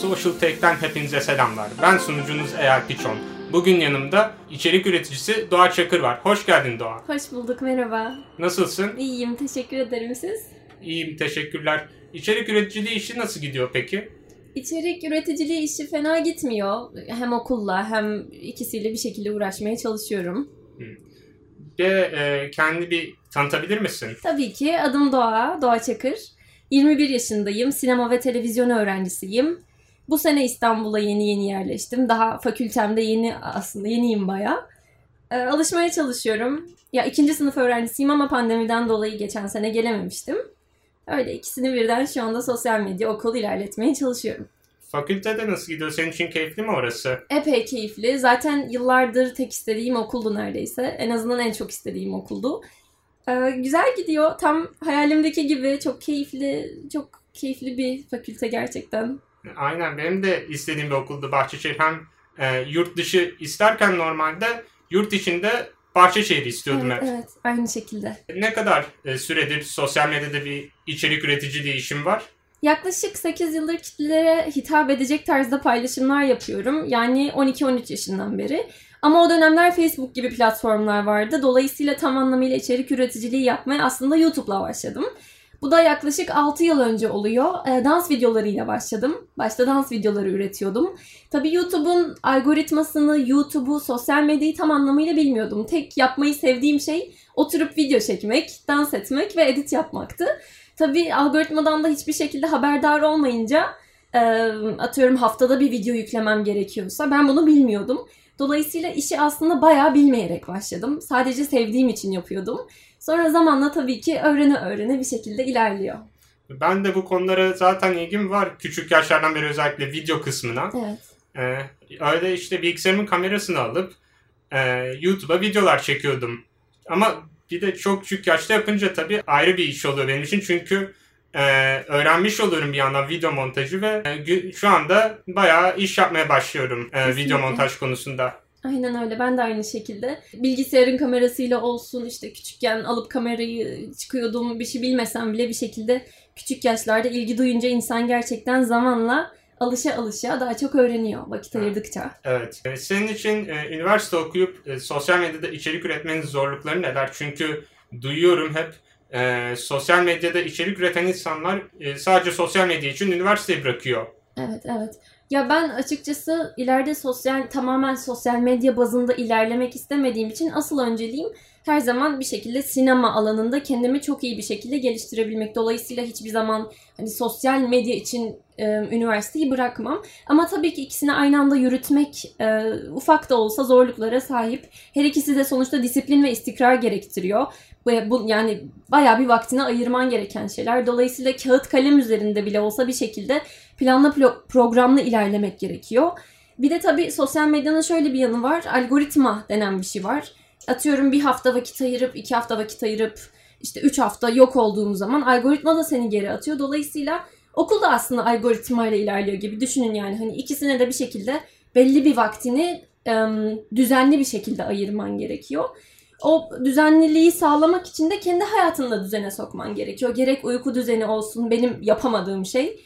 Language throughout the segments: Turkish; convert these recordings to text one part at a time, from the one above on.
Social Tech'ten hepinize selamlar. Ben sunucunuz Eyal Piçon. Bugün yanımda içerik üreticisi Doğa Çakır var. Hoş geldin Doğa. Hoş bulduk, merhaba. Nasılsın? İyiyim, teşekkür ederim siz. İyiyim, teşekkürler. İçerik üreticiliği işi nasıl gidiyor peki? İçerik üreticiliği işi fena gitmiyor. Hem okulla hem ikisiyle bir şekilde uğraşmaya çalışıyorum. Ve e, kendi bir tanıtabilir misin? Tabii ki adım Doğa, Doğa Çakır. 21 yaşındayım, sinema ve televizyon öğrencisiyim. Bu sene İstanbul'a yeni yeni yerleştim. Daha fakültemde yeni aslında yeniyim bayağı. Ee, alışmaya çalışıyorum. Ya ikinci sınıf öğrencisiyim ama pandemiden dolayı geçen sene gelememiştim. Öyle ikisini birden şu anda sosyal medya okul ilerletmeye çalışıyorum. Fakültede nasıl gidiyor? Senin için keyifli mi orası? Epey keyifli. Zaten yıllardır tek istediğim okuldu neredeyse. En azından en çok istediğim okuldu. Ee, güzel gidiyor. Tam hayalimdeki gibi çok keyifli, çok keyifli bir fakülte gerçekten. Aynen benim de istediğim bir okuldu Bahçeşehir. Hem e, yurt dışı isterken normalde yurt içinde Bahçeşehir'i istiyordum Evet, hep. evet, aynı şekilde. Ne kadar e, süredir sosyal medyada bir içerik üreticiliği işim var? Yaklaşık 8 yıldır kitlelere hitap edecek tarzda paylaşımlar yapıyorum. Yani 12-13 yaşından beri. Ama o dönemler Facebook gibi platformlar vardı. Dolayısıyla tam anlamıyla içerik üreticiliği yapmaya aslında YouTube'la başladım. Bu da yaklaşık 6 yıl önce oluyor. E, dans videolarıyla başladım. Başta dans videoları üretiyordum. Tabii YouTube'un algoritmasını, YouTube'u, sosyal medyayı tam anlamıyla bilmiyordum. Tek yapmayı sevdiğim şey oturup video çekmek, dans etmek ve edit yapmaktı. Tabii algoritmadan da hiçbir şekilde haberdar olmayınca e, atıyorum haftada bir video yüklemem gerekiyorsa ben bunu bilmiyordum. Dolayısıyla işi aslında bayağı bilmeyerek başladım. Sadece sevdiğim için yapıyordum. Sonra zamanla tabii ki öğrene öğrene bir şekilde ilerliyor. Ben de bu konulara zaten ilgim var. Küçük yaşlardan beri özellikle video kısmına. Evet. Ee, öyle işte bilgisayarımın kamerasını alıp e, YouTube'a videolar çekiyordum. Ama bir de çok küçük yaşta yapınca tabii ayrı bir iş oluyor benim için. Çünkü e, öğrenmiş oluyorum bir yandan video montajı ve e, şu anda bayağı iş yapmaya başlıyorum e, Kesinlikle. video montaj konusunda. Aynen öyle. Ben de aynı şekilde. Bilgisayarın kamerasıyla olsun işte küçükken alıp kamerayı çıkıyordum bir şey bilmesem bile bir şekilde küçük yaşlarda ilgi duyunca insan gerçekten zamanla alışa alışa daha çok öğreniyor vakit ayırdıkça. Evet. E, Senin için e, üniversite okuyup e, sosyal medyada içerik üretmenin zorlukları neler? Çünkü duyuyorum hep e, sosyal medyada içerik üreten insanlar e, sadece sosyal medya için üniversiteyi bırakıyor. Evet, evet. Ya ben açıkçası ileride sosyal tamamen sosyal medya bazında ilerlemek istemediğim için asıl önceliğim her zaman bir şekilde sinema alanında kendimi çok iyi bir şekilde geliştirebilmek. Dolayısıyla hiçbir zaman hani sosyal medya için e, üniversiteyi bırakmam. Ama tabii ki ikisini aynı anda yürütmek e, ufak da olsa zorluklara sahip. Her ikisi de sonuçta disiplin ve istikrar gerektiriyor. Ve bu yani bayağı bir vaktini ayırman gereken şeyler. Dolayısıyla kağıt kalem üzerinde bile olsa bir şekilde planlı plo- programlı ilerlemek gerekiyor. Bir de tabii sosyal medyanın şöyle bir yanı var. Algoritma denen bir şey var. Atıyorum bir hafta vakit ayırıp, iki hafta vakit ayırıp, işte üç hafta yok olduğum zaman algoritma da seni geri atıyor. Dolayısıyla okul da aslında algoritmayla ilerliyor gibi düşünün yani. Hani ikisine de bir şekilde belli bir vaktini düzenli bir şekilde ayırman gerekiyor. O düzenliliği sağlamak için de kendi hayatını da düzene sokman gerekiyor. Gerek uyku düzeni olsun benim yapamadığım şey.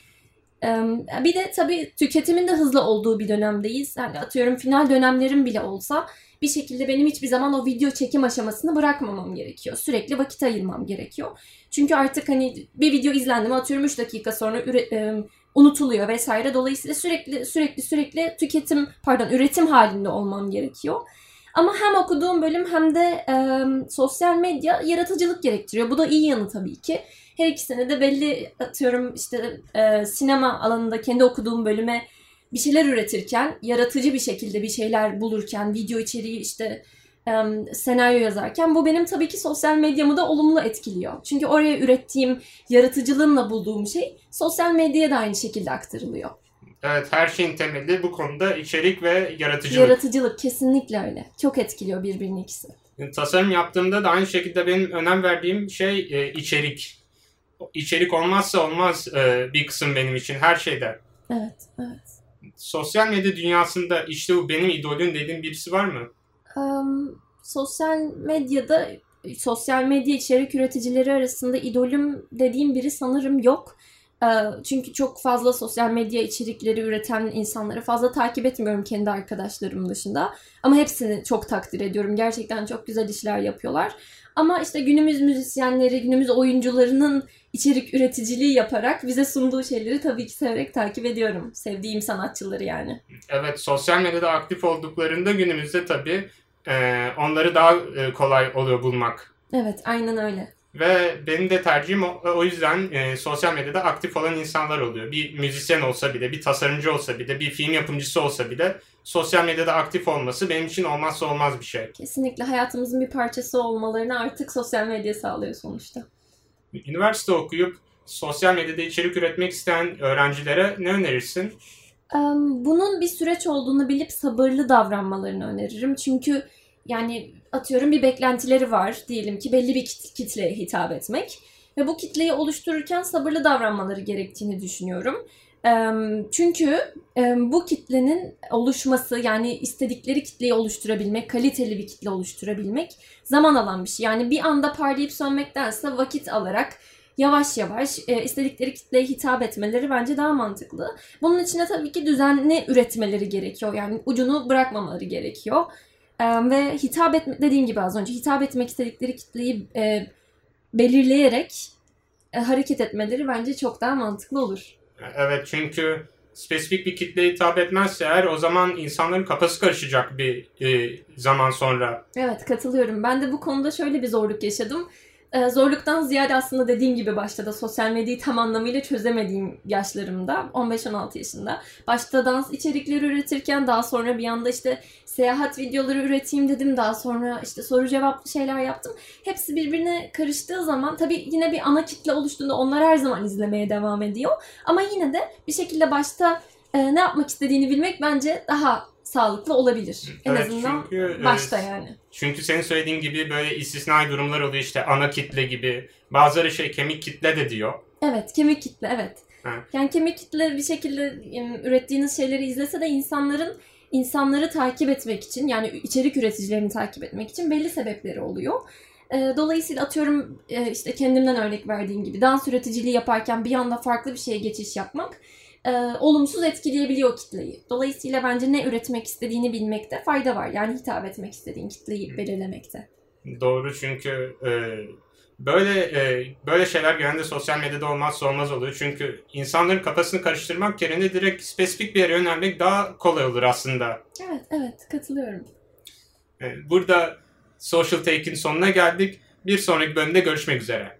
Bir de tabii tüketimin de hızlı olduğu bir dönemdeyiz. Yani atıyorum final dönemlerim bile olsa bir şekilde benim hiçbir zaman o video çekim aşamasını bırakmamam gerekiyor. Sürekli vakit ayırmam gerekiyor. Çünkü artık hani bir video izlendi mi atıyorum 3 dakika sonra üre- em, unutuluyor vesaire. Dolayısıyla sürekli sürekli sürekli tüketim pardon üretim halinde olmam gerekiyor. Ama hem okuduğum bölüm hem de em, sosyal medya yaratıcılık gerektiriyor. Bu da iyi yanı tabii ki. Her ikisine de belli atıyorum işte e, sinema alanında kendi okuduğum bölüme bir şeyler üretirken, yaratıcı bir şekilde bir şeyler bulurken, video içeriği işte senaryo yazarken bu benim tabii ki sosyal medyamı da olumlu etkiliyor. Çünkü oraya ürettiğim yaratıcılığımla bulduğum şey sosyal medyaya da aynı şekilde aktarılıyor. Evet her şeyin temeli bu konuda içerik ve yaratıcılık. Yaratıcılık kesinlikle öyle. Çok etkiliyor birbirini ikisi. Tasarım yaptığımda da aynı şekilde benim önem verdiğim şey e, içerik. İçerik olmazsa olmaz e, bir kısım benim için her şeyde. Evet, evet. Sosyal medya dünyasında işte bu benim idolüm dediğin birisi var mı? Em, sosyal medyada sosyal medya içerik üreticileri arasında idolüm dediğim biri sanırım yok. Ee, çünkü çok fazla sosyal medya içerikleri üreten insanları fazla takip etmiyorum kendi arkadaşlarım dışında. Ama hepsini çok takdir ediyorum. Gerçekten çok güzel işler yapıyorlar. Ama işte günümüz müzisyenleri, günümüz oyuncularının içerik üreticiliği yaparak bize sunduğu şeyleri tabii ki severek takip ediyorum. Sevdiğim sanatçıları yani. Evet, sosyal medyada aktif olduklarında günümüzde tabii e, onları daha e, kolay oluyor bulmak. Evet, aynen öyle. Ve benim de tercihim o, o yüzden e, sosyal medyada aktif olan insanlar oluyor. Bir müzisyen olsa bile, bir tasarımcı olsa bile, bir film yapımcısı olsa bile sosyal medyada aktif olması benim için olmazsa olmaz bir şey. Kesinlikle hayatımızın bir parçası olmalarını artık sosyal medya sağlıyor sonuçta. Üniversite okuyup sosyal medyada içerik üretmek isteyen öğrencilere ne önerirsin? Bunun bir süreç olduğunu bilip sabırlı davranmalarını öneririm. Çünkü yani atıyorum bir beklentileri var. Diyelim ki belli bir kit- kitleye hitap etmek. Ve bu kitleyi oluştururken sabırlı davranmaları gerektiğini düşünüyorum. Çünkü bu kitlenin oluşması yani istedikleri kitleyi oluşturabilmek, kaliteli bir kitle oluşturabilmek zaman alan bir şey. Yani bir anda parlayıp sönmektense vakit alarak yavaş yavaş istedikleri kitleye hitap etmeleri bence daha mantıklı. Bunun için de tabii ki düzenli üretmeleri gerekiyor. Yani ucunu bırakmamaları gerekiyor. Ve hitap etme dediğim gibi az önce hitap etmek istedikleri kitleyi belirleyerek hareket etmeleri bence çok daha mantıklı olur. Evet çünkü spesifik bir kitleye hitap etmezse eğer o zaman insanların kafası karışacak bir e, zaman sonra. Evet katılıyorum. Ben de bu konuda şöyle bir zorluk yaşadım. Ee, zorluktan ziyade aslında dediğim gibi başta da sosyal medyayı tam anlamıyla çözemediğim yaşlarımda 15-16 yaşında. Başta dans içerikleri üretirken daha sonra bir anda işte seyahat videoları üreteyim dedim. Daha sonra işte soru cevaplı şeyler yaptım. Hepsi birbirine karıştığı zaman tabii yine bir ana kitle oluştuğunda onlar her zaman izlemeye devam ediyor. Ama yine de bir şekilde başta e, ne yapmak istediğini bilmek bence daha sağlıklı olabilir. En evet, azından çünkü, başta yani. Çünkü senin söylediğin gibi böyle istisnai durumlar oluyor işte ana kitle gibi. Bazıları şey kemik kitle de diyor. Evet kemik kitle evet. Ha. Yani kemik kitle bir şekilde ürettiğiniz şeyleri izlese de insanların insanları takip etmek için yani içerik üreticilerini takip etmek için belli sebepleri oluyor. Dolayısıyla atıyorum işte kendimden örnek verdiğim gibi dans üreticiliği yaparken bir anda farklı bir şeye geçiş yapmak e, olumsuz etkileyebiliyor kitleyi. Dolayısıyla bence ne üretmek istediğini bilmekte fayda var. Yani hitap etmek istediğin kitleyi belirlemekte. Doğru çünkü e, böyle e, böyle şeyler genelde sosyal medyada olmazsa olmaz oluyor. Çünkü insanların kafasını karıştırmak yerine direkt spesifik bir yere yönelmek daha kolay olur aslında. Evet, evet katılıyorum. E, burada Social Take'in sonuna geldik. Bir sonraki bölümde görüşmek üzere.